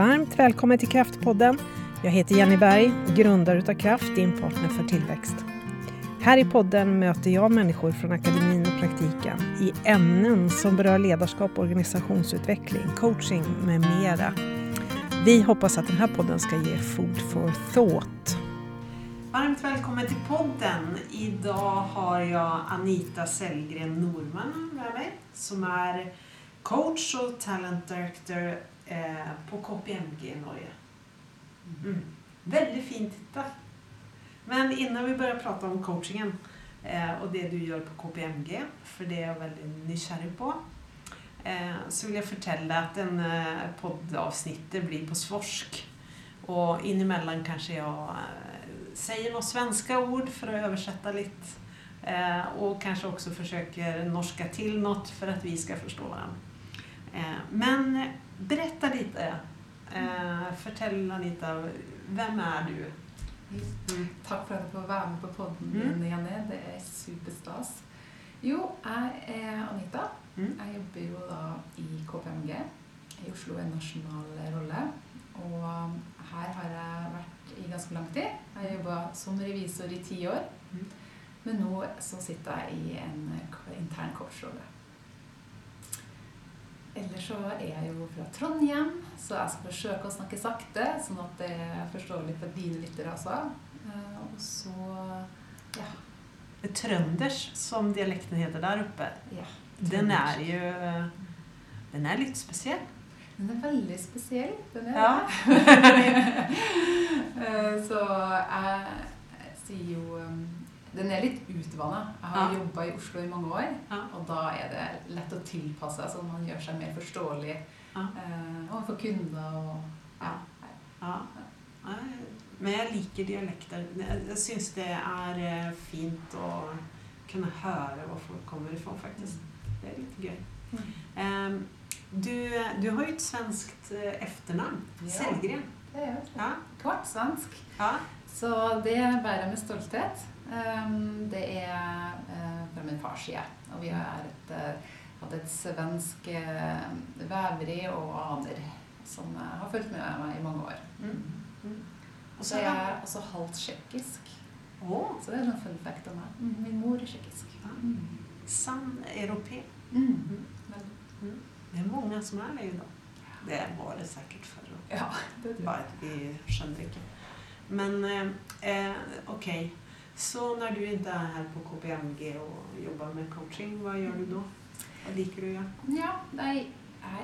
Varmt välkommen till Kraftpodden. Jag heter Jenny Berg, grundare utav Kraft, din partner för tillväxt. Här i podden möter jag människor från akademin och praktiken i ämnen som berör ledarskap, organisationsutveckling, coaching med mera. Vi hoppas att den här podden ska ge food for thought. Varmt välkommen till podden. Idag har jag Anita Sellgren Norman med mig som är coach och talent director eh, på KPMG i Norge. Mm. Veldig fin tittel. Men innan vi begynner å prate om coachingen eh, og det du gjør på KPMG, for det er jeg veldig nysgjerrig på, eh, så vil jeg fortelle at en eh, poddavsnittet blir på svorsk. Og innimellom kanskje jeg eh, sier noen svenske ord for å oversette litt. Eh, og kanskje også forsøker norska til noe for at vi skal forstå hverandre. Eh, men berätta lite. Eh, fortell Anita, hvem er du? Mm. Takk for at jeg får være med på podden din, mm. Jenny. Det er superstas. Jo, jeg er Anita. Mm. Jeg jobber jo da i KPMG i Oslo, en nasjonal rolle. Og her har jeg vært i ganske lang tid. Jeg har jobba som revisor i ti år. Mm. Men nå så sitter jeg i en intern coachrolle. Ellers så er jeg jo fra Trondheim, så jeg skal forsøke å snakke sakte, sånn at det er forståelig for dine lyttere også. Eh, og så ja. Trønders, som dialekten heter der oppe, ja, den er jo Den er litt spesiell. Den er veldig spesiell. Den er ja. det. så jeg sier jo um, den er litt utvanna. Jeg har ja. jobba i Oslo i mange år, ja. og da er det lett å tilpasse så man gjør seg mer forståelig ja. eh, overfor kunder og ja. ja. Men jeg liker dialekter. Jeg syns det er eh, fint å kunne høre hvor folk kommer ifra, faktisk. Det er litt gøy. Mm. Du, du, har jo et svenskt eh, etternavn. Selgren. Det er jo Kvart svensk. Så det bærer jeg med stolthet. Ehm, det er eh, fra min fars side. Og vi har et, eh, hatt et svensk eh, veveri og aner som har fulgt med meg i mange år. Mm. Mm. Og så er jeg også halvt tsjekkisk. Oh. Så det er en fun fact om meg. Mm. Min mor er tsjekkisk. Mm. Sann europeer. Mm. Mm. Det er mange som er det i dag. Det var det sikkert før. Ja, det Bare at vi skjønner ikke. Men eh, ok. Så når du ikke er her på KPMG og jobber med coaching, hva gjør du da? Hva liker du å gjøre? Ja, nei,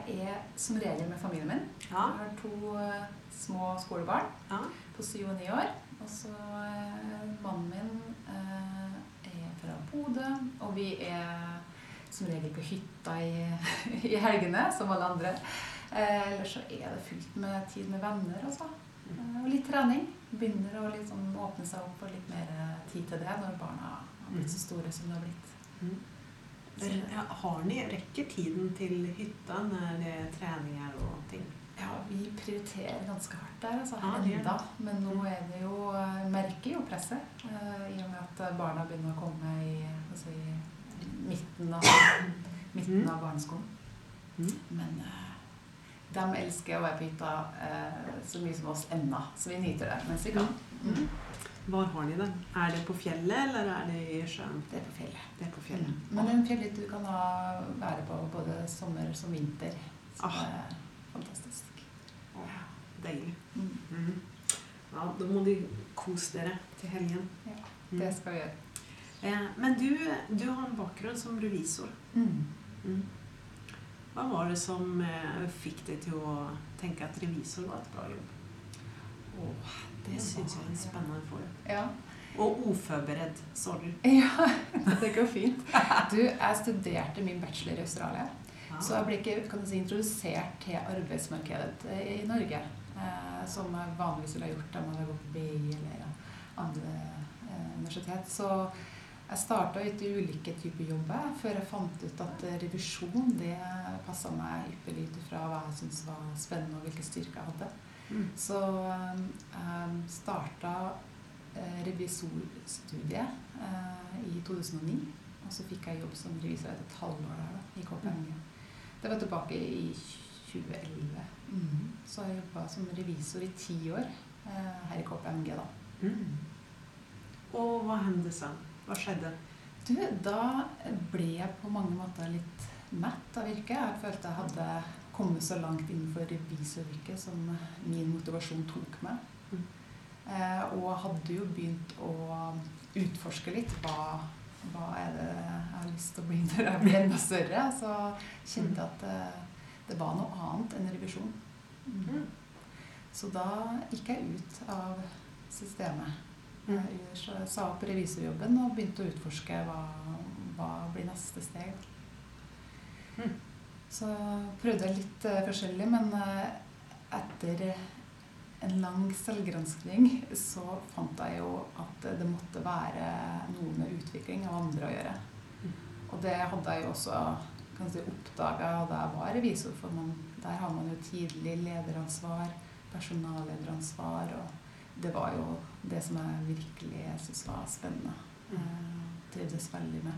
jeg er som regel med familien min. Ja. Jeg har to uh, små skolebarn ja. på syv og ni år. Og så uh, mannen min uh, er fra Bodø, og vi er som regel på hytta i, i helgene, som alle andre. Eller så er det fullt med tid med venner, altså. Mm. Og litt trening begynner å liksom åpne seg opp for litt mer eh, tid til det når barna har blitt så store som de har blitt. Mm. Ja, har ni, Rekker tiden til hytta når det er treninger og ting? Ja, vi prioriterer ganske hardt der, altså. Ja, enda. Men nå er det jo eh, Merker jo presset. Uh, I og med at barna begynner å komme i, altså, i midten av, midten mm. av barneskolen. Mm. Men uh, de elsker å være på hytta eh, så mye som oss ennå. Så vi nyter det mens vi kan. Mm. Hvor har de det? Er det på fjellet, eller er det i sjøen? Det er på fjellet. Det er på fjellet. Mm. Men en fjellhytte du kan ha, være på både sommer som vinter. Så ah. det er fantastisk. Ah, deilig. Mm. mm. Ja, da må de kose dere til helgen. Ja, det skal vi gjøre. Eh, men du, du, har en bakgrunn som revisor. Mm. Hva var det som eh, fikk deg til å tenke at revisor var et bra jobb? Oh, det syns jeg er en spennende form. Ja. Og uforberedt, du. Ja, det går fint. Du, jeg studerte min bachelor i Australia. Ah. Så jeg ble ikke kan si, introdusert til arbeidsmarkedet i Norge. Eh, som jeg vanligvis ville ha gjort om jeg hadde gått på BI eller andre eh, universitet. Så jeg starta ut i ulike typer jobber før jeg fant ut at revisjon det passa meg ypperlig ut ifra hva jeg syntes var spennende og hvilke styrker jeg hadde. Mm. Så um, jeg starta eh, revisorstudiet eh, i 2009. Og så fikk jeg jobb som revisor etter et halvår der da, i KPMG. Det var tilbake i 2011. Mm. Så jeg jobba som revisor i ti år eh, her i KPMG, da. Mm. Og hva hendte så? Hva skjedde? Du, da ble jeg på mange måter litt mett av yrket. Jeg følte jeg hadde kommet så langt innenfor revisoryrket som min motivasjon tok meg. Mm. Eh, og hadde jo begynt å utforske litt hva, hva er det jeg har lyst til å bli når jeg blir enda større. Så kjente jeg at det, det var noe annet enn revisjon. Mm. Så da gikk jeg ut av systemet. Jeg sa opp revisorjobben og begynte å utforske hva, hva blir neste steg. Mm. Så prøvde jeg litt uh, forskjellig, men uh, etter en lang selvgranskning så fant jeg jo at det måtte være noe med utvikling av andre å gjøre. Mm. Og det hadde jeg jo også kan si, oppdaga da jeg var revisor, for man, der har man jo tidlig lederansvar, personallederansvar, og det var jo det som jeg virkelig syns var spennende. Eh, trivdes veldig med.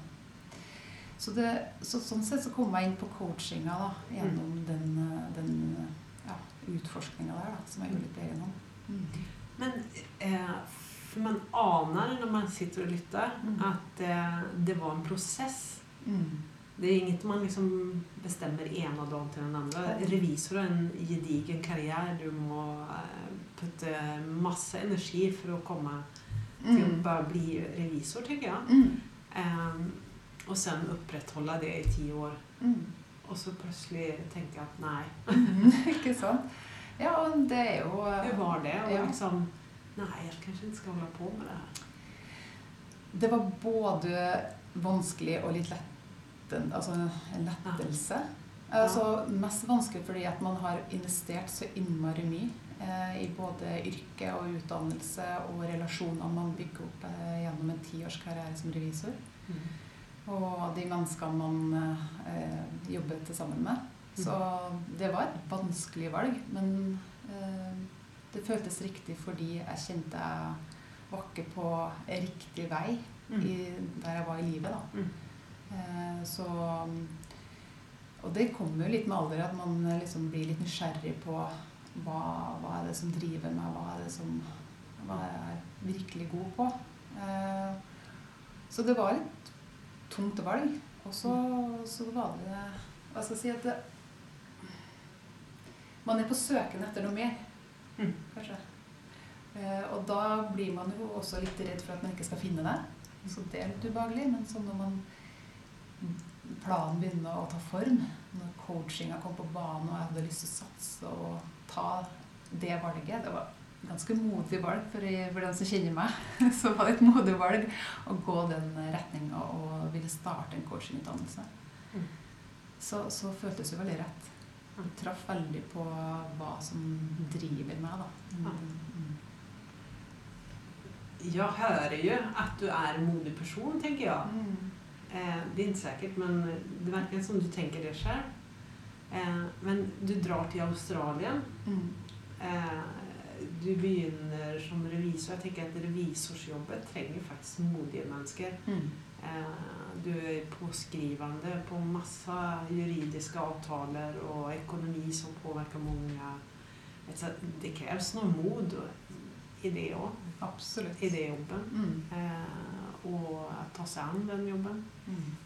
Så, det, så, sånn sett så kom jeg inn på coachinga da, gjennom Mm. den, den ja, utforskninga der, da, som jeg gjorde litt hånd. Mm. Men eh, for man aner når man sitter og lytter, Mm. at eh, det var en prosess. Mm. Det er inget man liksom bestemmer ene dagen til den andre. Revisor är en gedigen karriere Du må eh, putte masse energi for å komme till att Mm. bara bli revisor, tycker jag. Mm. Um, och sen upprätthålla det i tio år. Mm. Og så plutselig jeg at nei. Mm. Ikke sant? Ja, og det er jo Det var det? Og Ja. liksom, Nei, jeg kanskje ikke skal holde på med det. Det var både vanskelig og litt letten, altså en lettelse. Altså, mest vanskelig fordi at man har investert så innmari mye eh, i både yrke og utdannelse og relasjoner man bygger opp eh, gjennom en tiårskarriere som revisor. Og de menneskene man eh, jobber til sammen med. Så det var et vanskelig valg, men eh, det føltes riktig fordi jeg kjente jeg var ikke på riktig vei Mm. i, der jeg var i livet. da. Mm. Eh, så Og det kommer jo litt med alder at man liksom blir litt nysgjerrig på hva, hva er det som driver meg, hva er det som hva er jeg virkelig god på. Eh, så det var et tungt valg. Og så, så var det Hva skal jeg si at det, Man er på søken etter noe mer, Mm. kanskje. Eh, og da blir man jo også litt redd for at man ikke skal finne det. Så det er litt ubehagelig. Men så når man planen begynner å ta form, når coachinga kom på banen og jeg hadde lyst til å satse og ta det valget Det var et ganske modig valg for, for den som kjenner meg. Så var det et modig valg å gå den retninga og ville starte en coachingutdannelse. Mm. Så, så føltes det veldig rett. Jeg traff veldig på hva som driver meg, da. Mm. Jag hör ju att du er en modig person, tenker jeg. Mm. Eh, det er ikke sikkert, men det virker som du tenker det själv. Eh, men du drar til Australien. Mm. Eh, du begynner som revisor. Jeg tenker at Revisorsjobben trenger faktisk modige mennesker. Mm. Eh, du er påskrivende på masse juridiske avtaler og ekonomi som påverkar mange. Det kreves noe mod i det òg. Absolutt. i det jobben. Mm. Eh, och ta seg an den jobben. Mm.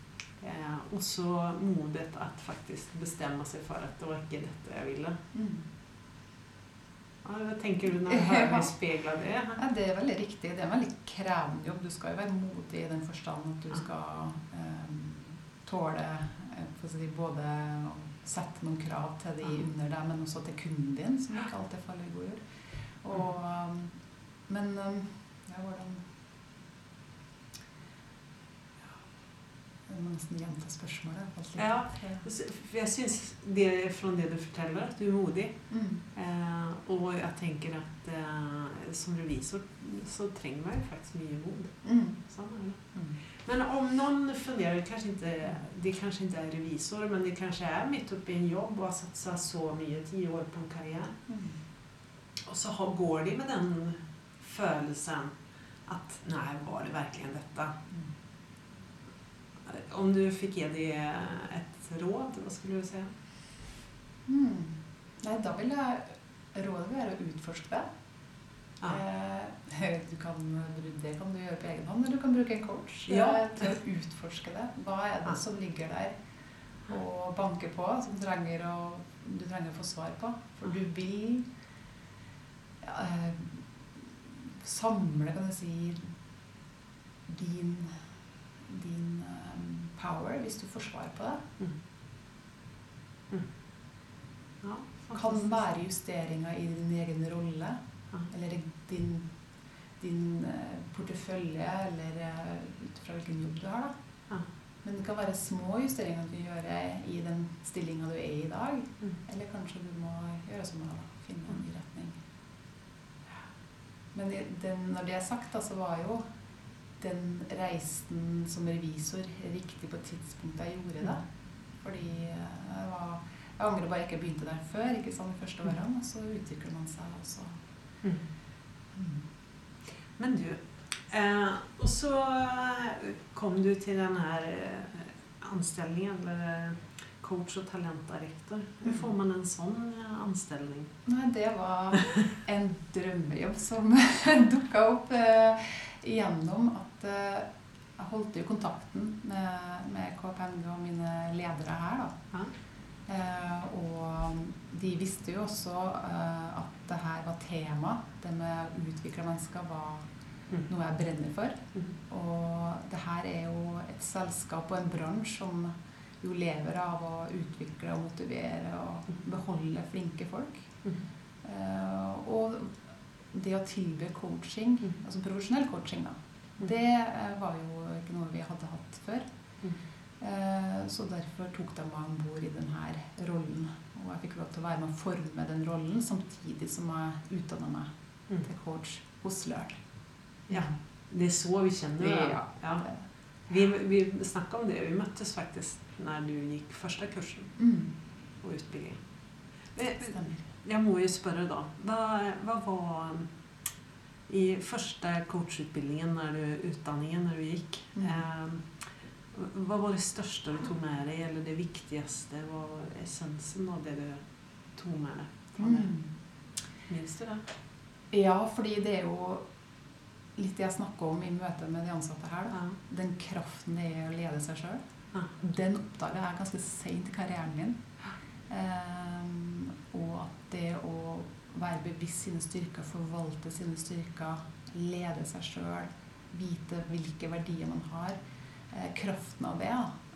Eh, och så modighet at faktisk bestemme seg for at det var ikke dette jeg ville. Mm. Ja, vad tänker du når du hører meg speile det? Ja, det er veldig riktig. Det er en veldig krevende jobb. Du skal jo være modig i den forstand at du skal eh, tåle eh, å si, både å sette noen krav til de under deg, men også til kunden din, som ikke alltid faller i god jord. Og, eh, men eh, ja, hvordan Jeg må nesten gjenta spørsmålet. Ja. for jeg syns det fra det du forteller at du er modig. Mm. Eh, og jeg tenker at eh, som revisor så trenger man jo faktisk mye mod. Mm. Sånn er det. Mm. Men om noen funderer kanskje ikke, det kanskje ikke er revisor, men det kanskje er mitt oppe i en jobb og har satsa så mye, ti år på en karriere. Mm. Och så har, går de med den følelsen at Nei, var det verkligen detta? Om du fikk gi dem et råd, hva skulle du si? Hmm. Nei, da vil jeg rådet være å utforske det. Ja. Eh, du kan, det kan du gjøre på egen hånd, eller du kan bruke en coach Ja. eh, til å utforske det. Hva er det Ja. som ligger der og banker på, som trenger å, du trenger å få svar på? For du vil ja, eh, samle, kan jeg si, din, din eh, power hvis du får svar på det. Mm. Mm. Ja, kan være justeringer i din egen rolle. Ja. Eller din, din eh, portefølje, eller eh, ut fra hvilken jobb du har. da. Ja. Men det kan være små justeringer du gjør i den stillinga du er i i dag. Mm. Eller kanskje du må gjøre som å da. Finne en ny retning. Men det, det, når det er sagt, da, så var jo den reisen som revisor riktig på tidspunktet jeg gjorde det. Fordi jeg var jeg angrer bare ikke jeg begynte der før. ikke sant, de første årene, og så utvikler man seg også. Mm. Mm. Men du, eh, Og så eh, kom du til den anstillingen, eh, eller eh, coach og talentdirektor. Hur Mm. får man en sånn anstilling? Nei, det var en drømmejobb som dukka opp eh, gjennom at eh, jeg holdt jo kontakten med, med KPMG og mine ledere her. da. Eh, og de visste jo også eh, at det her var tema. Det med utvikla mennesker var Mm. noe jeg brenner for. Mm. Og det her er jo et selskap og en bransje som jo lever av å utvikle og motivere og beholde flinke folk. Mm. Eh, og det å tilby coaching, Mm. altså profesjonell coaching, da, Mm. det eh, var jo ikke noe vi hadde hatt før. Mm. Eh, Så derfor tok de meg om bord i denne rollen. Og jeg fikk lov til å være med å forme den rollen, samtidig som jeg utdanna meg Mm. til coach hos Løren. Ja, det er så vi kjenner det. Ja. Ja. Vi, vi snakka om det, vi møttes faktisk når du gikk første kursen Mm. utbygging. Eh, Stemmer. Jag må jo spørre da, hva, hva var um, i første coachutbildningen, når du, utdanningen, når du gikk, Mm. eh, hva var det største du tog med deg, eller det viktigste, hva var essensen av det du tog med deg? Mm. Minns du det? Ja, fordi det er jo litt det jeg snakker om i møte med de ansatte her. Da. Ja. Den kraften det er å lede seg sjøl. Ja. Den oppdaga jeg ganske seint i karrieren min. Ehm, og at det å være bevisst sine styrker, forvalte sine styrker, lede seg sjøl, vite hvilke verdier man har, eh, kraften av det,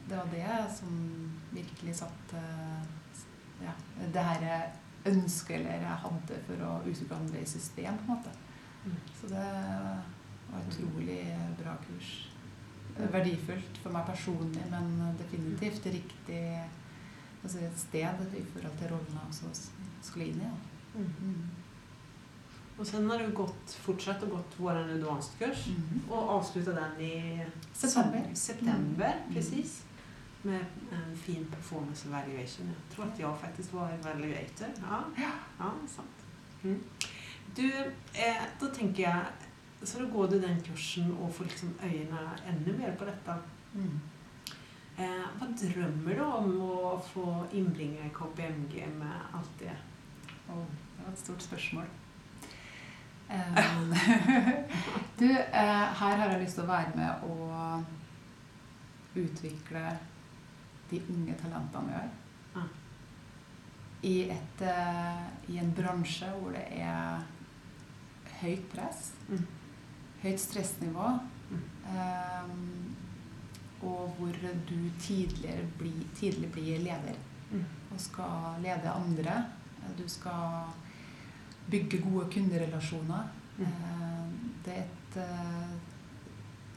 det var det som virkelig satte ja, det her ønsket eller jeg hadde for å utvikle andre i system, på en måte. Mm. Så det var utrolig bra kurs. Verdifullt for meg personlig, men definitivt riktig altså et sted i forhold til rollene også skulle inn i. Mm. Mm. Og sen har du gått, fortsatt og gått vår advanced kurs Mhm. och avslutat den i September. september Mm. precis. Med en fin performance evaluation. Jeg tror at jeg faktisk var evaluator. Ja, Ja. ja sant. Mm. Du, eh, da tenker jeg så går du den kursen og får liksom øynene enda mer på detta. Mm. drømmer du om å få innbringe KPMG med alt det? Oh, det var et stort spørsmål. Em, du, eh, her har jeg lyst til å være med og utvikle de unge talentene vi har. I, et, eh, I en bransje hvor det er høyt press, Mm. høyt stressnivå, Mm. em, og hvor du bli, tidlig blir leder Mm. og skal lede andre. Du skal bygge gode kunderelasjoner. Mm. Eh, Det er et eh,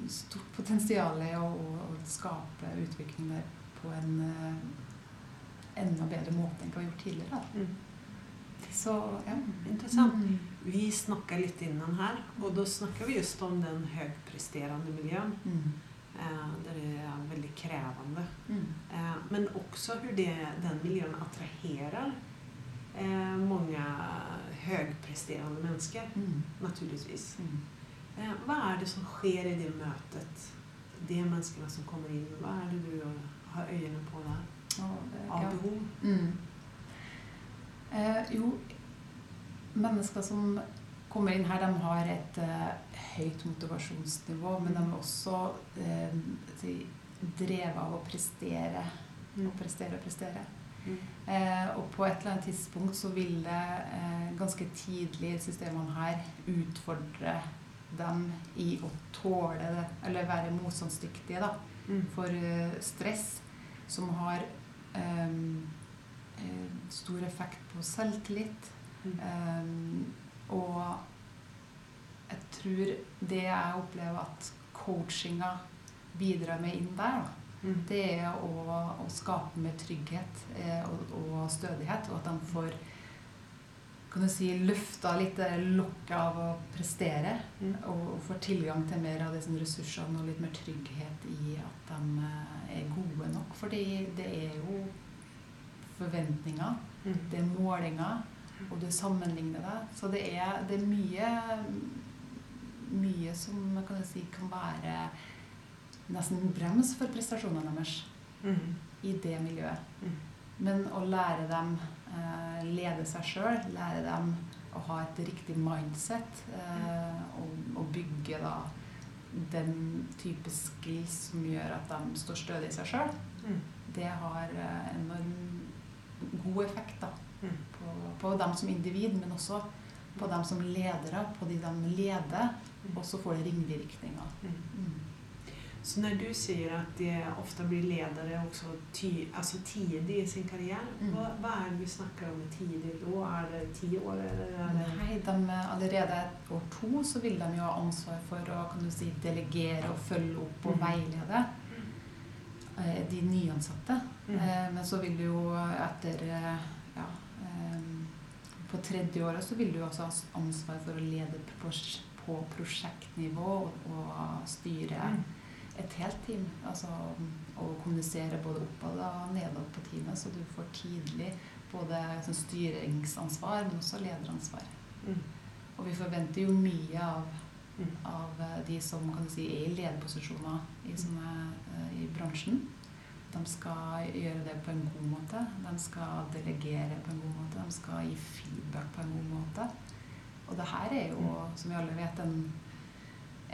stort potensial i å, å skape utvikling der på en eh, enda bedre måte enn hva vi har gjort tidligere. Mm. Så ja. Interessant. Mm. Vi snakka litt innan her, og da snakka vi just om den högpresterande miljön Eh, det er veldig krevende. Mm. Eh, men også hvordan den miljøen attraherer mange høypresterende mennesker. Mm. Naturligvis. Mm. hva er det som skjer i det møtet? De menneskene som kommer inn, hva er det du har øynene på der? Av behov? Mm. Eh, jo, mennesker som kommer inn her, de har et uh, høyt motivasjonsnivå, men de er også uh, drevet av å prestere. Og prestere og prestere. Mm. Eh, og på et eller annet tidspunkt så vil det eh, ganske tidlig i systemene her utfordre dem i å tåle det, eller være motstandsdyktige da, Mm. for eh, stress, som har eh, stor effekt på selvtillit. Mm. Og jeg tror det jeg opplever at coachinga bidrar med inn der, da, Mm. det er å, å skape mer trygghet eh, og, og stødighet, og at de får kan du si, løfta litt lokket av å prestere. Mm. Og, og får tilgang til mer av disse ressursene og litt mer trygghet i at de eh, er gode nok. Fordi det er jo forventninger, Mm. det er målinger, og du sammenligner det. Så det er, det er mye mye som kan, si, kan være nesten en brems for prestasjonene deres Mm. i det miljøet. Mm. Men å lære dem eh, lede seg sjøl, lære dem å ha et riktig mindset eh, og, og bygge da den type skills som gjør at de står stødig i seg sjøl, Mm. det har eh, enorm god effekt da. På, på dem som individ, men også på dem som ledere, på de de leder, og så får det ringvirkninger. Mm. Mm. Så når du sier at det ofte blir ledere også ty, altså tidlig i sin karriere, Mm. hva, hva, er det vi snakker om tidlig da? Er det ti år eller är det... Nei, de, allerede år to så vil de jo ha ansvar for å kan du si, delegere og følge opp og Mm. veilede eh, de nyansatte. Mm. Eh, Men så vil jo etter eh, På tredje året så vil du også ha ansvar for å lede på prosjektnivå og, og styre Mm. et helt team. Altså å kommunisere både oppad og nedad på teamet, så du får tidlig både sånn styringsansvar, men også lederansvar. Mm. Og vi forventer jo mye av, Mm. av eh, de som kan si, er i lederposisjoner i, sånne, eh, i bransjen. De skal gjøre det på en god måte. De skal delegere på en god måte. De skal gi feedback på en god måte. Og det her er jo, som vi alle vet, en,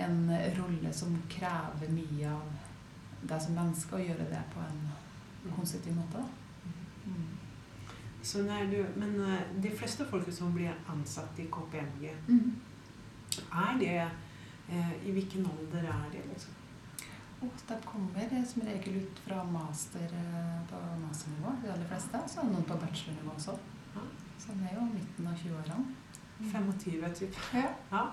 en rolle som krever mye av deg som menneske å gjøre det på en konstruktiv måte. Mm. Så når du, men eh, de fleste folk som blir ansatt i KPMG, Mm. er det, eh, i hvilken alder er det? Liksom? Og det kommer som regel ut fra master eh, på masternivå, de aller fleste. Så er det noen på bachelornivå også. Ja. Så den er jo midten av 20-årene. 25 typ? Ja. Ja.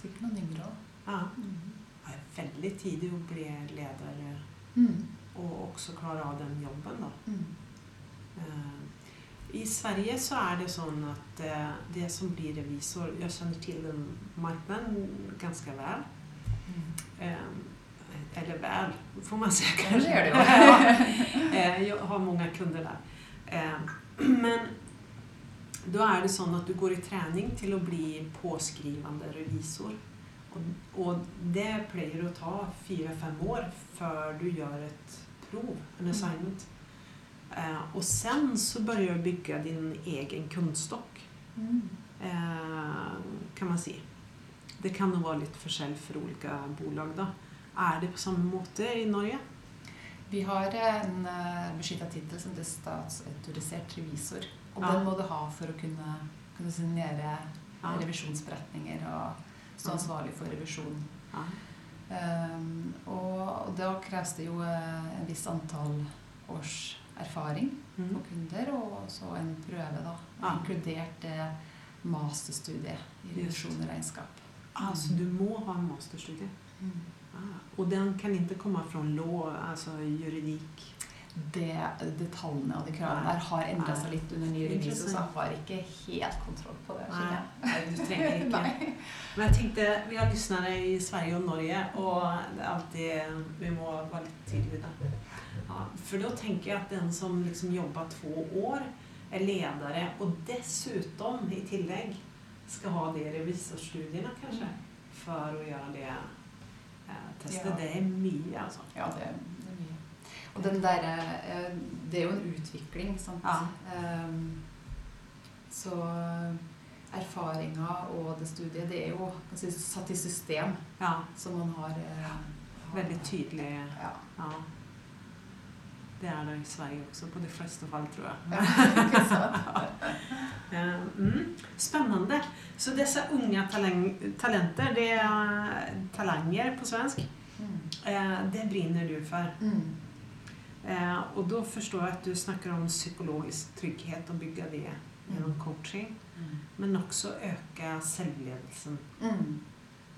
Sikkert noen yngre òg. ja. Mm. Det er veldig tidlig å bli leder Mm. og også klare av den jobben da. Mm. Eh, I Sverige så er det sånn att eh, det som blir revisor, Jeg kjenner til den markedet ganske vel. Mm. Eh, eller väl, får man säga Ja, kanske. det gör det. Eh, jag har många kunder där. Eh, Men då är det sånn att du går i träning till att bli påskrivande revisor. Och, och det pleier att ta fyra, fem år för du gör ett prov, en Mm. assignment. Eh, och sen så börjar du bygga din egen kundstock, Mm. eh, kan man si. Det kan nog vara lite forskjell för olika bolag då. Är det på samme måte i Norge? Vi har en uh, beskytta tittel som heter statsautorisert revisor. Og Ja. den må du ha for å kunne, kunne signere Ja. revisjonsberetninger og stå ansvarlig for revisjon. Ja. Um, og, da kreves det jo eh, en viss antall års erfaring Mm. på kunder, og så en prøve, da. Inkludert det masterstudiet i revisjon og regnskap. Alltså du må ha en masterstudie. Ah. Och den kan inte komma från lov, alltså juridik? Det, detaljene og de kravene der har endra seg litt under ny revisor, så jeg har ikke helt kontroll på det. Nei. Nej, du trenger ikke. Men jeg tenkte, vi har lyttere i Sverige og Norge og det er alltid, vi må være litt tydelige. Ja, for da tenker jeg at den som liksom jobber to år er ledere, og dessutom i tillegg skal ha det i revisorstudierna kanske for å gjøre det eh, testet. Ja. Det är mye, altså. Ja, det, det er mye. Og den der, eh, det er jo en utvikling, sant. Ja. Um, Så erfaringa og det studiet, det er jo si, satt i system. Ja. Så man har, eh, har Veldig tydelig. Ja. Det er det i Sverige også, på de fleste fall, tror jeg. Ja, Mm. Spennende. Så disse unge talenter, det er talanger på svensk, Mm. eh, det brinner du for. Mm. Eh, og da forstår jeg at du snakker om psykologisk trygghet og bygge det gjennom coaching. Men også øke selvledelsen.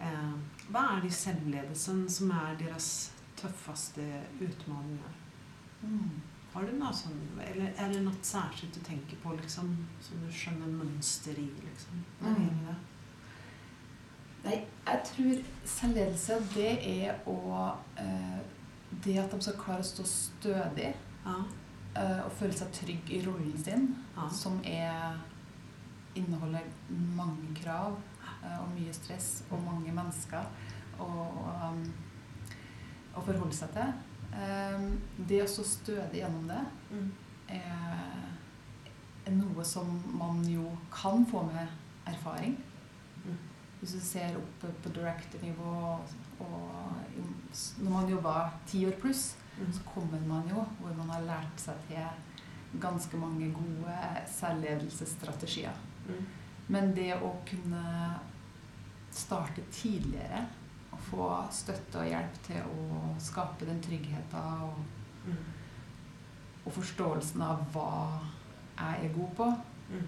Eh, hva er det i selvledelsen som er deres tøffeste utfordringer? Mm. Har du noe sånn, eller er det noe særskilt du tenker på, liksom, som du skjønner mønster i? Liksom, Mm. Nei, jeg tror selvledelse, det er å eh, Det at de skal klare å stå stødig Ja. eh, og føle seg trygg i rollen sin, Ja. som er inneholder mange krav eh, og mye stress og mange mennesker um, å forholde seg til. Um, det å stå stødig gjennom det Mm. er, er noe som man jo kan få med erfaring. Mm. Hvis du ser opp på director-nivå og når man jobber ti år pluss, Mm. så kommer man jo hvor man har lært seg til ganske mange gode selvledelsesstrategier. Men det å kunne starte tidligere og få støtte og hjelp til å skape den tryggheten og, Mm. og forståelsen av hva jeg er god på, Mm.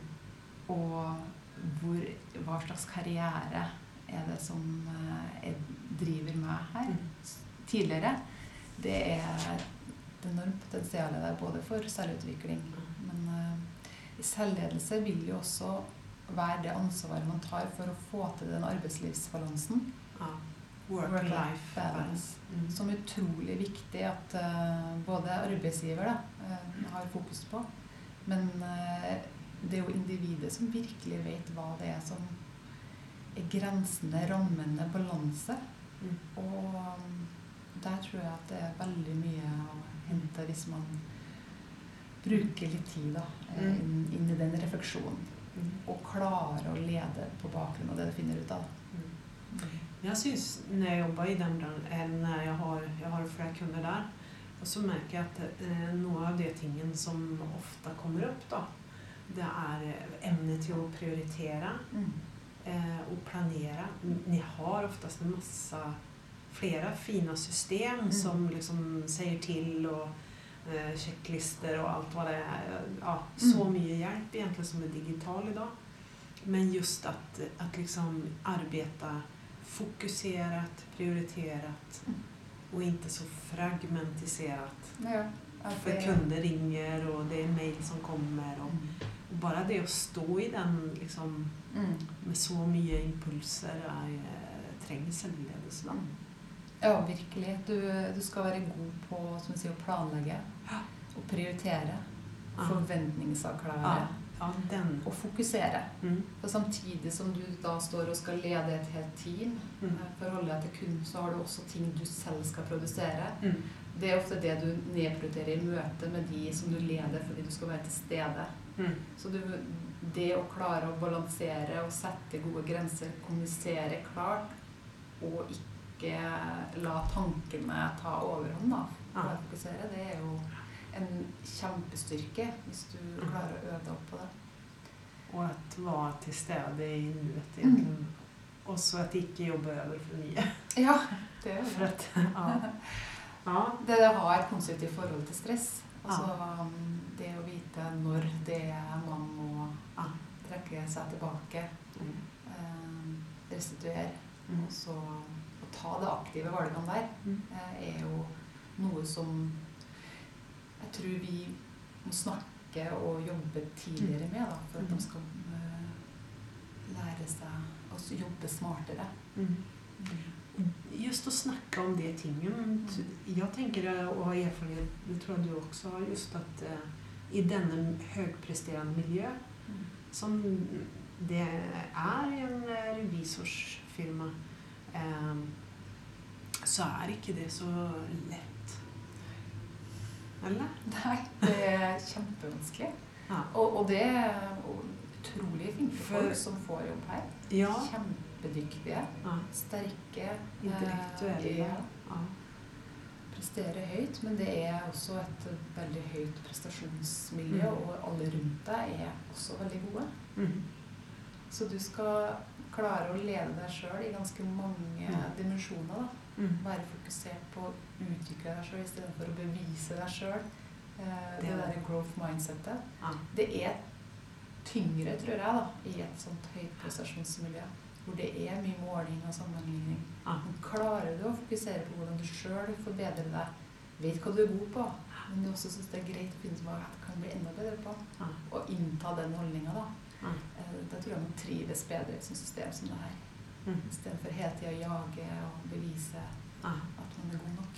og hvor, hva slags karriere er det som eh, jeg driver med her Mm. tidligere, det er et enormt potensial der både for selvutvikling, men eh, selvledelse vil jo også være det ansvaret man tar for å få til den arbeidslivsbalansen, Ja. Work-life balance. Mm. som er utrolig viktig at uh, både arbeidsgiver da, uh, har fokus på, men uh, det er jo individet som virkelig vet hva det er som er grensene, rammene, balanse. Mm. Og um, der tror jeg at det er veldig mye å hente hvis man bruker litt tid da, Mm. inn, inn i den refleksjonen. Mm. Og klarer å lede på bakgrunn av det du finner ut av. Mm. Jeg syns når jeg jobber i den bransjen, når jeg har, jeg har flere kunder der, og så merker jeg at eh, noe av de tingene som ofte kommer opp, da, det er evne emnet til å prioritere Mm. eh, og planere. Ni har oftest en masse flere fine system Mm. som liksom sier til og eh, sjekklister og alt hva det er. Ja, Mm. så mye hjelp egentlig som er digital i dag. Men just at, at liksom arbeta fokuserat, prioriterat Mm. och inte så fragmentiserat. Ja, För det- kunder ringer och det är mail som kommer. Och, Mm. och bara det att stå i den liksom, Mm. med så mye impulser er, trenger selvledelse. Ja, virkelig. Du, du skal være god på sier, å planlegge og prioritere. Forventningsavklare Ja. Ja, den. og fokusere. Mm. For samtidig som du da står og skal lede et helt team, Mm. eh, forholde deg til kunden, så har du også ting du selv skal produsere. Mm. Det er ofte det du nedprioriterer i møte med de som du leder fordi du skal være til stede. Mm. Så du, det å klare å balansere og sette gode grenser, kommunisere klart, og ikke la tankene ta overhånd, da, for Ja. å fokusere, det er jo en kjempestyrke hvis du klarer å øve deg opp på det. Og at være til stede i nuet Mm. Også at ikke jobbe over for mye. Ja, det gjør det. at, ja. ja. det å ha et konstruktivt forhold til stress. Altså ja. det å vite når det er man må Ja. trekke seg tilbake, Mm. eh, restituere, Mm. og så å ta det aktive valgene der, Mm. eh, er jo noe som jeg tror vi må snakke og jobbe tidligere med, da, for at Mm. de skal eh, lære seg å jobbe smartere. Mm. Just å snakke om det tingen. Jeg tenker, og har erfarenhet, det tror jeg du også har, just at uh, i denne høgpresterende miljø, som det er i en eh, revisorsfirma, eh, så er ikke det så lett. Eller? Nei, det er kjempevanskelig. Ja. Og, og det er utrolig flinke folk som får jobb her. Ja. Kjempedyktige, ja. sterke. eh, Intellektuelle. ja, Ja. presterer høyt, men det er også et veldig høyt prestasjonsmiljø, Mm. og alle rundt deg er også veldig gode. Mm. Så du skal klare å lede deg sjøl i ganske mange Mm. dimensjoner. da. Mhm. Være fokusert på å utvikle deg sjøl istedenfor å bevise deg sjøl. Eh, Det det er- derre growth mindsetet. Ja. Det er tyngre, tror jeg, da, i et sånt høyt prestasjonsmiljø. Hvor det er mye måling og sammenligning. Ja. Men klarer du å fokusere på hvordan du sjøl forbedrer deg, vet hva du er god på, men du også syns det er greit å finne ut hva du kan bli enda bedre på, Ja. og innta den holdninga, da. Eh, Da tror jeg man trives bedre i et sånt system som det her. Mhm. Istedenfor hele tida å jage og bevise ah. at man er god nok.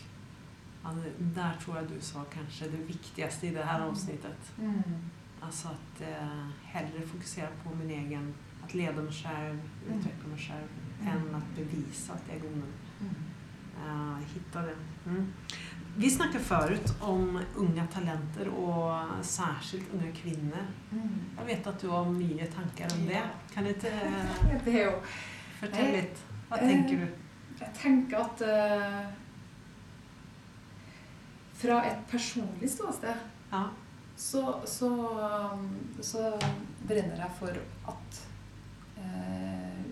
Ja, det- der tror jeg du sa kanskje det viktigste i det her avsnittet. Alltså att eh, hellre fokusera på min egen, att leda mig själv, Mm. utveckla mig själv, Mm. än att bevisa att jag är god nog. Mm. Uh, hitta det. Mm. Vi snackade förut om unga talenter och särskilt unga kvinnor. Mm. Jag vet att du har mycket tankar om det. Kan du inte eh, Fortelle Eh, litt? Hva eh, tenker du? Jeg tenker at uh, Fra et personlig ståsted Ja. så, så, så brenner jeg for at uh,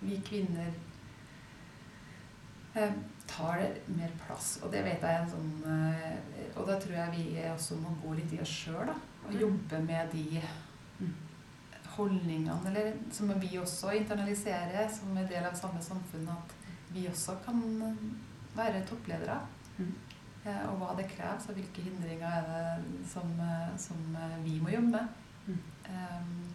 vi kvinner uh, tar det mer plass. Og det vet jeg sånn eh, Og da tror jeg vi også må gå litt i oss sjøl. Og Mm. jobbe med de Mm. Holdningene eller, som vi også internaliserer som en del av samme samfunn. At vi også kan være toppledere. Mm. Eh, og hva det kreves, og hvilke hindringer er det som, eh, som eh, vi må jobbe med. Mm. Um,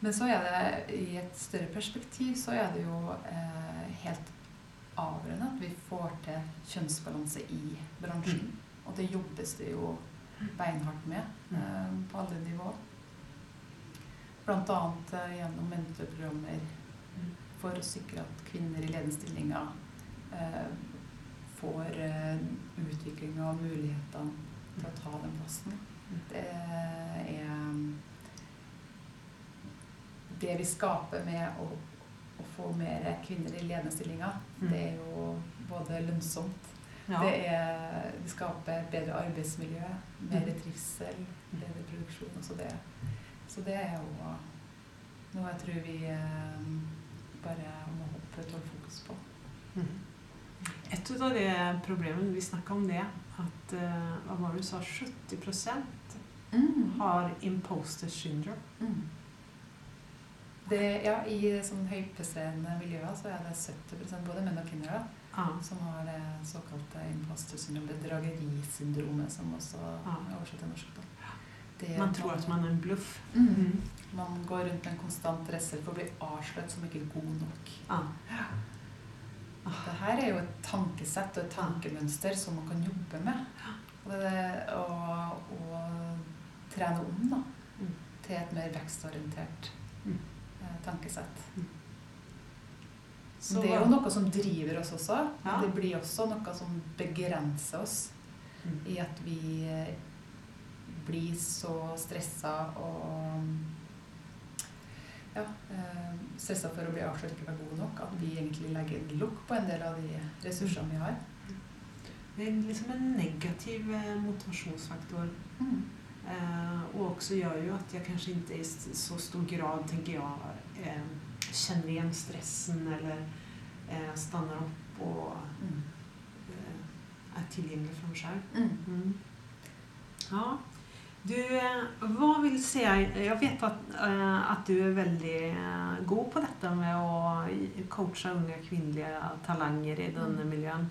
men så er det i et større perspektiv så er det jo eh, helt avgjørende at vi får til kjønnsbalanse i bransjen. Og det jobbes det jo beinhardt med Mm. eh, på alle nivå. Annet eh, gjennom mentorprogrammer Mm. for å sikre at kvinner i ledenstillingen eh, får eh, utvikling og mulighetene til å ta den plassen. Det er Det vi skaper med å, å få mer kvinner i ledende stillinger, Mm. det er jo både lønnsomt Ja. det, er, det skaper bedre arbeidsmiljø, mer Mm. trivsel, bedre produksjon. Også det, så det er jo noe jeg tror vi eh, bare må opprettholde fokus på. Mm. Et av de problemene, vi snakket om det, at eh, hva var det du sa, 70% har imposter syndrome. Mm. Det, ja, I sånn høypresterende miljøer så er det 70% både menn og kvinner da, ah. som har det såkalte imposter syndrome, bedragerisyndromet, som også ah. er oversatt til norsk. Da. Man tror at man er en bluff. mm. Man går rundt med en konstant redsel for å bli avslørt som ikke god nok. Ja. Det her er jo et tankesett og et tankemønster som man kan jobbe med. Og, det, og, og trene om da, Mm. til et mer vekstorientert Mm. eh, tankesett. Så det er jo noe som driver oss også. Men Ja. det blir også noe som begrenser oss Mm. i at vi eh, blir så stressa og ja, eh, stressa for å bli avslørt ikke være god nok. At vi egentlig legger en lokk på en del av de ressursene vi har. Det er liksom en negativ motivasjonsfaktor. motivasjonsfaktor. Eh, og også gjør jo at jeg kanskje ikke i så stor grad, tenker jeg, eh, kjenner igjen stressen eller eh, stanner opp og Mm. eh, er tilgjengelig for meg selv. Mm. Mm. Ja. Du, vad hva vil si Jeg vet at, eh, at du er veldig eh, god på dette med å coache unge kvinnelige talanger i denne miljøen.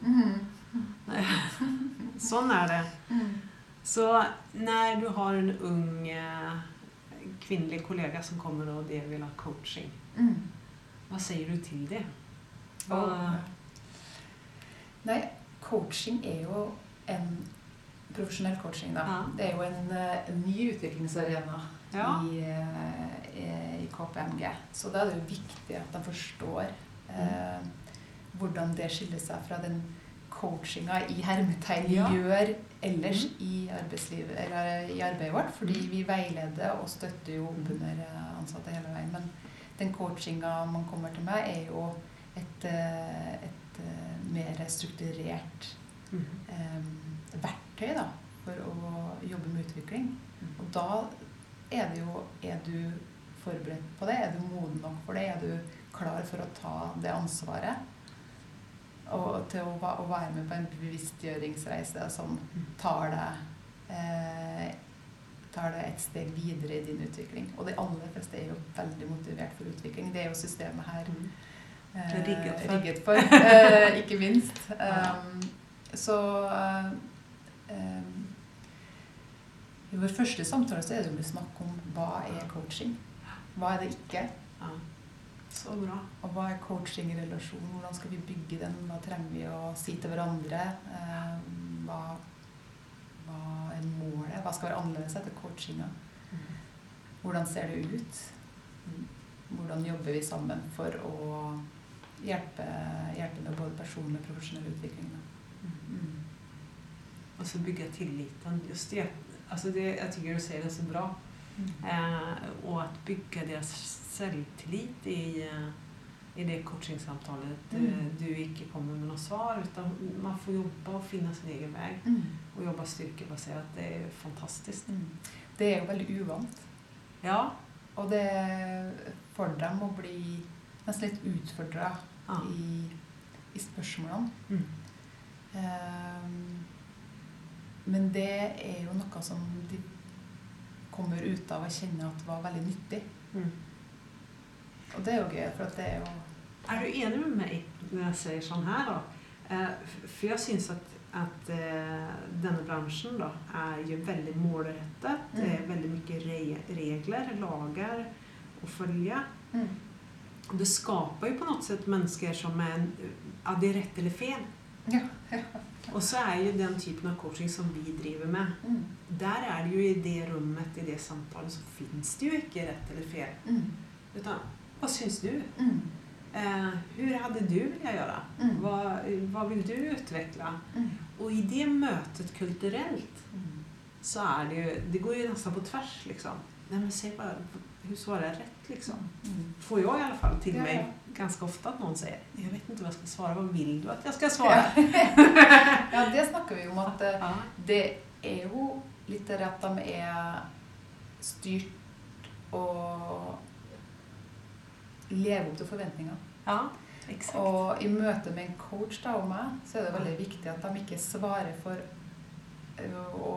Sånn er det. Mm. Så når du har en ung kvinnlig kollega som kommer og de vil ha coaching, Mm. hva sier du til det? Hva, nei, coaching er jo en profesjonell coaching, da. Ja. Det er jo en, eh, en ny utviklingsarena Ja. i, eh, i KPMG. Så da er det jo viktig at de forstår eh, hvordan det skiller seg fra den coachinga i hermetegn Ja. gjør ellers i arbeidslivet, eller i arbeidet vårt. Fordi vi veileder og støtter jo opp under eh, ansatte hele veien. Men den coachinga man kommer til meg, er jo et, et mer strukturert mm. eh, verktøy da, for å jobbe med utvikling. Og da er det jo Er du forberedt på det? Er du moden nok for det? Er du klar for å ta det ansvaret? Og til å, å være med på en bevisstgjøringsreise som tar deg eh, tar deg et steg videre i din utvikling. Og de aller fleste er jo veldig motivert for utvikling. Det er jo systemet her Mhm. eh, Rigget for. rigget for eh, ikke minst. Um, så eh, I vår første samtale så er det jo snakk om hva er coaching. Hva er det ikke? Ja. Så bra. Og hva er coaching i relasjon? Hvordan skal vi bygge den? Hva trenger vi å si til hverandre? Eh, hva, hva er målet? Hva skal være annerledes etter coachinga? Hvordan ser det ut? Hvordan jobber vi sammen for å hjelpe, hjelpe med både personlig og profesjonell utvikling? Da? Mm. Och så bygga tilliten. Just det. Alltså det, jag tycker du säger det så bra. Eh, och att bygga deras självtillit i, eh, i det coachingsamtalet. Mm. Du inte kommer med något svar utan man får jobba och finna sin egen väg. Mm. Och jobba styrkebaserat. Det är fantastiskt. Mm. Det er jo veldig uvant. Ja. Og det får dem å bli nesten litt utfordra ja. i, i spørsmålene. Mm. Ehm, men det er jo noe som de kommer ut av å kjenne at var veldig nyttig. Mm. Og det er jo gøy, for det er jo Er du enig med meg når jeg sier sånn her, da? For jeg syns at, at denne bransjen da, er jo veldig väldigt målrettet. Det er veldig mye re regler, lager å følge. Mm. det skaper jo på noe sett mennesker som er ja det är rätt eller fel. Ja, ja. Och så er jo den typen av coaching som vi driver med. Mm. Der er det jo i det rummet, i det samtalen, så fins det jo ikke rett eller fel. Mm. Utan hva syns du? Mm. Eh, hur hadde du velat gjøre? Mm. Hva, hva vil du utvikle? Mm. Og i det møtet kulturelt Mm. så er det jo det går jo nesten på tvers, liksom. Nei, men se bare Hun svarer rett, liksom? Mm. Får jeg i alle fall til ja. Ganska ofta att någon säger, jag vet inte vad jag ska svara, vad vill du att jag ska svara? ja, det snakker vi om at eh, Ja. det er jo litt det at de er styrt og lever opp til forventninger. ja, exakt. Og i møte med en coach da, og meg, så er det veldig viktig at de ikke svarer for ø, å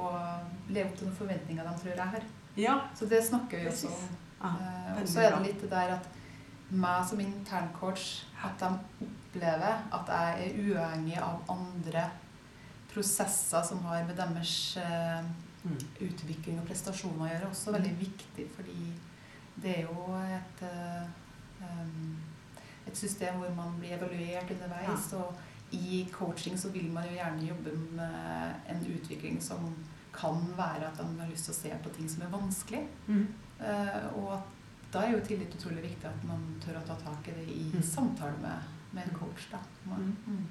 leve opp til noen forventninger de tror jeg har. Ja, Så det snakker vi også om. ja. Eh, og så er det litt det der at meg som interncoach, at de opplever at jeg er uavhengig av andre prosesser som har med deres uh, Mm. utvikling og prestasjoner å gjøre, også veldig viktig, fordi det er jo et, uh, um, et system hvor man blir evaluert underveis. Og i coaching så vil man jo gjerne jobbe med en utvikling som kan være at man har lyst til å se på ting som er vanskelig. Mm. Uh, og at da er jo tillit utrolig viktig at man tør å ta tak i det i Mm. samtale med, med en coach. Da. Mm. Mm.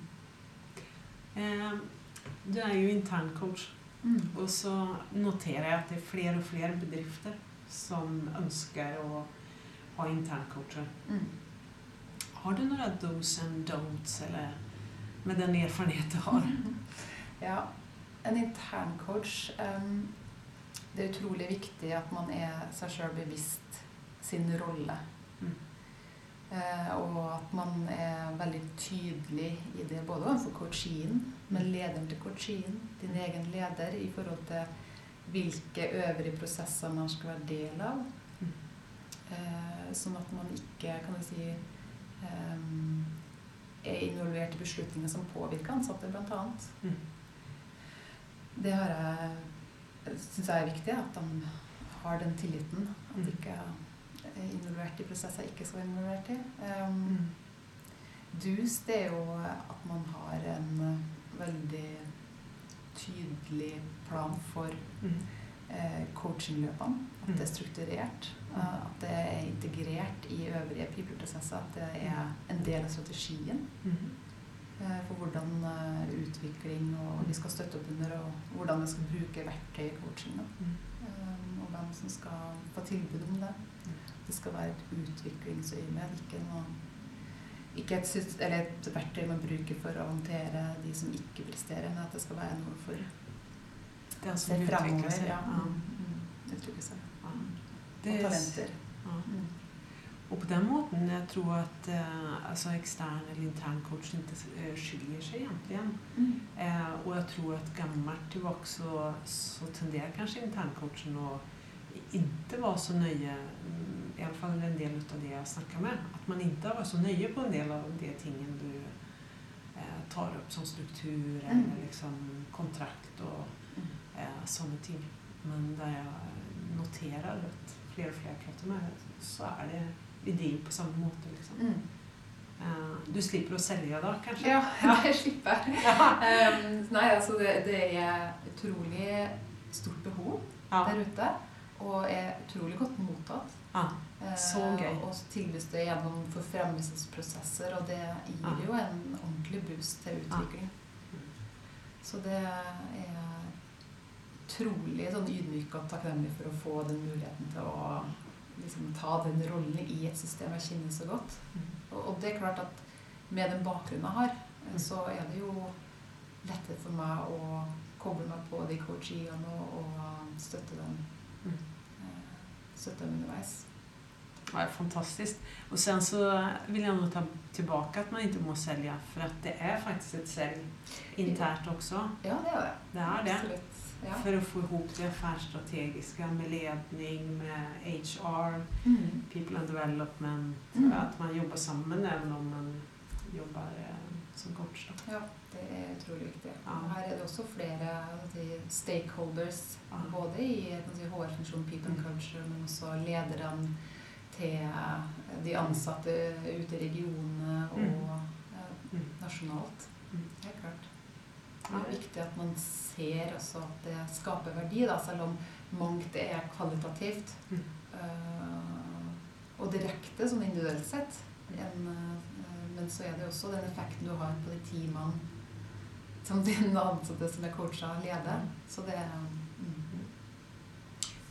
Eh, du er jo interncoach Mm. og så noterer jeg at det er flere og flere bedrifter som ønsker å ha interncoacher. Mm. Har du noen dos and don'ts eller med den erfaringen du har? Ja, en interncoach um, Det er utrolig viktig at man er seg sjøl bevisst sin rolle. Mm. Eh, og at man er veldig tydelig i det både overfor coachien, men lederen til coachien, din egen leder, i forhold til hvilke øvrige prosesser man skal være del av. Mm. Eh, sånn at man ikke, kan jeg si em, er involvert i beslutninger som påvirker ansatte, bl.a. Mm. Det har jeg syns jeg er viktig, at de har den tilliten. At Mm. ikke er involvert i prosesser jeg ikke være involvert i. Um, Mm. Dus, det er jo at man har en eh, veldig tydelig plan for Mm. eh, coachingløpene. At det er Mm. strukturert. eh, at det er integrert i øvrige people-prosesser. At det er en del av strategien. Mm. eh, for hvordan eh, utvikling og vi skal støtte opp under, og hvordan vi skal bruke verktøy i coaching. Mm. Um, og hvem som skal få tilbud om det. Det skal være et utviklingsøyemed, ikke ikke et, syst- eller et verktøy man bruker for å håndtere de som ikke presterer, men at det skal være noe for Det å som utvikler seg. Ja. Mm, mm, uttrykke seg. Mm. Og er- talenter. Mm. Och på den måten jeg tror at eh, altså ekstern eller intern coach ikke eh, skiljer sig egentligen. Mm. Eh, og jeg tror at gammelt tilbake så, så kanskje kanske interncoachen å ikke være så nöje, mm, i alla fall en del av det jeg snackar med, at man ikke har vært så nøye på en del av de tingene du eh, tar opp som struktur Mm. eller liksom kontrakt og Mm. eh, sånne ting. Men der jeg noterer at flere og flere jag med så er det, ideer på samme måte liksom. Mm. Uh, du slipper å selge da, kanskje? Ja, det slipper jeg. Um, nei, altså det, det er utrolig stort behov Ja. der ute, og er utrolig godt mottatt. Ja. Eh, Så gøy. Og tilbys det gjennom forfremmelsesprosesser, og det gir jo en ordentlig boost til utvikling. Så det er utrolig sånn ydmyk og takknemlig for å få den muligheten til å liksom, ta den rollen i et system jeg kjenner så godt. Og, og det er klart at med den bakgrunnen jeg har, eh, så er det jo lettere for meg å koble meg på de coachiene og, og støtte dem. Mm. eh, Støtte dem underveis. Ja, det är fantastiskt. Och sen så vill jag nog ta tillbaka att man inte må sälja för att det är faktiskt ett sälj internt också. Ja, det er det. Det är det. Absolutt. Ja. För att få ihop det affärsstrategiska med ledning, med HR, Mm. people and development, Mm. att man jobbar sammen även om man jobbar eh, som coach. Då. Ja, det er utrolig viktig. Ja. Her er det også flere hva skal jeg si, stakeholders, Ja. både i jeg HR-funksjonen, people and culture, men også lederne til de ansatte ute i regionene og Mm. eh, Mm. nasjonalt. Det Helt klart. Det er viktig at man ser også at det skaper verdi, da, selv om mangt er kvalitativt Mm. eh, og direkte, sånn individuelt sett. En, eh, men så er det også den effekten du har på de teamene som dine ansatte som er coacha, leder. Så det er mm.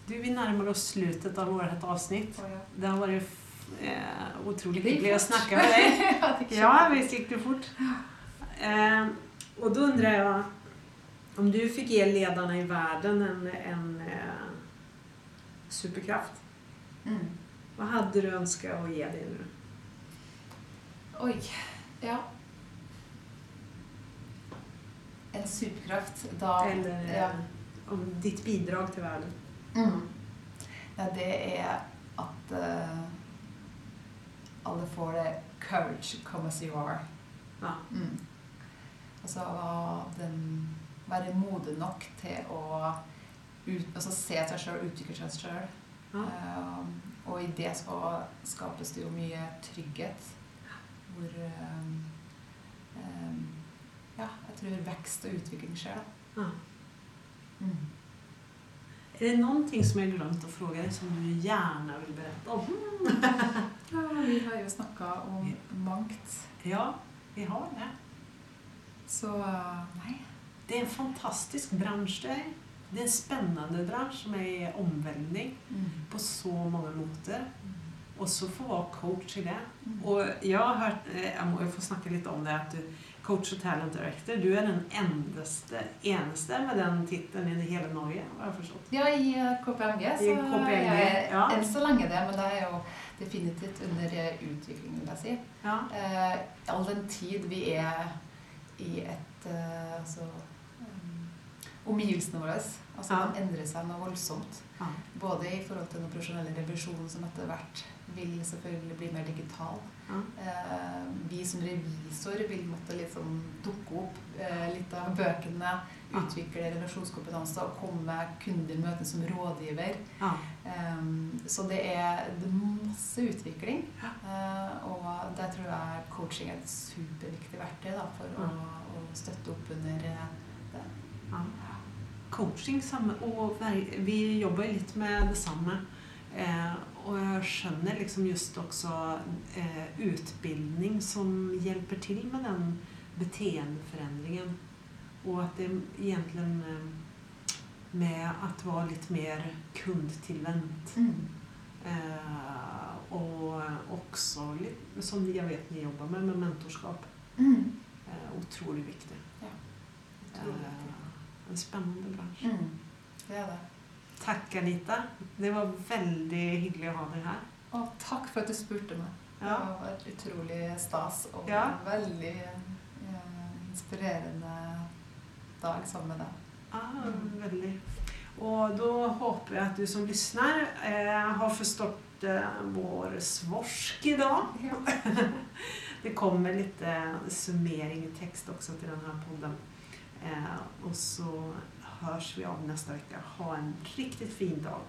Du, vi nærmer oss slutet av vårt avsnitt. Det har vært eh, utrolig hyggelig å snacka med deg. ja, visst gikk det fort. Eh, og da undrer jeg om du fikk ge lederne i verden en, en eh, superkraft, Mm. hadde hade du ønska å gi dem nå? Oi. Ja. En superkraft. Da Eller eh, ja. om ditt bidrag til världen? Mm. Ja, det er at uh, alle får det courage come as you are. Ja. Mm. Altså den Være modig nok til å ut, altså, se seg sjøl, utvikle seg sjøl. Ja. Uh, og i det så skapes det jo mye trygghet. Hvor um, um, Ja, jeg tror vekst og utvikling skjer, da. Ja. Mm. Är det någonting som jag glömt att fråga dig som du gjerne vil berette om? Ja, vi har jo snakka om mangt. Ja, vi har det. Så nei. Det er en fantastisk bransje. det er en spennende bransje som er i omvälvning Mm. på så mange måter. Og så få være coach i det. Mm. Och jag har hørt Jeg må jo få snakke litt om det, at du coach og talent director, du er den endeste, eneste med den tittelen i hele Norge, har jeg forstått. Ja, i eh, KPMG så I KPMG, er jeg ja. enn så lenge det, men det er jo definitivt under eh, utvikling, vil jeg si. Ja. Eh, all den tid vi er i et eh, altså, um, Omgivelsene våre altså, Ja. de endrer seg noe voldsomt. Ja. Både i forhold til den profesjonelle revisjonen som etter hvert vil selvfølgelig bli mer digital. Eh, vi som revisor vil måtte liksom dukke opp eh, litt av bøkene, utvikle relasjonskompetanse og komme kunder møte som rådgiver. Ja. Um, så det er, det masse utvikling. Og der tror jeg coaching er et superviktig verktøy da, for å, å støtte opp under det. Ja. Coaching, samme, og vi jobber litt med det samme. Eh, og jeg skjønner liksom just også eh, utbildning som hjelper til med den beteendeforandringen. Og at det egentlig eh, med å være litt mer kundetilvendt. Mm. Eh, och också, lite- som jeg vet dere jobber med, med mentorskap. Mm. Eh, viktig. Ja. Utrolig. Eh, en spennende bransch. Mm. Det er det. Tack Anita. Det var veldig hyggelig å ha deg her. Og takk for at du spurte meg. Det var et utrolig stas og Ja. en veldig eh, inspirerende dag sammen med deg. Ah, Mm. Og da håper jeg at att du som lytter, eh, har forstått eh, vår svorsk idag. Ja. Det kommer lite summering i tekst også til denne poden. podden. Eh, och så hörs vi av nästa vecka. Ha en riktigt fin dag.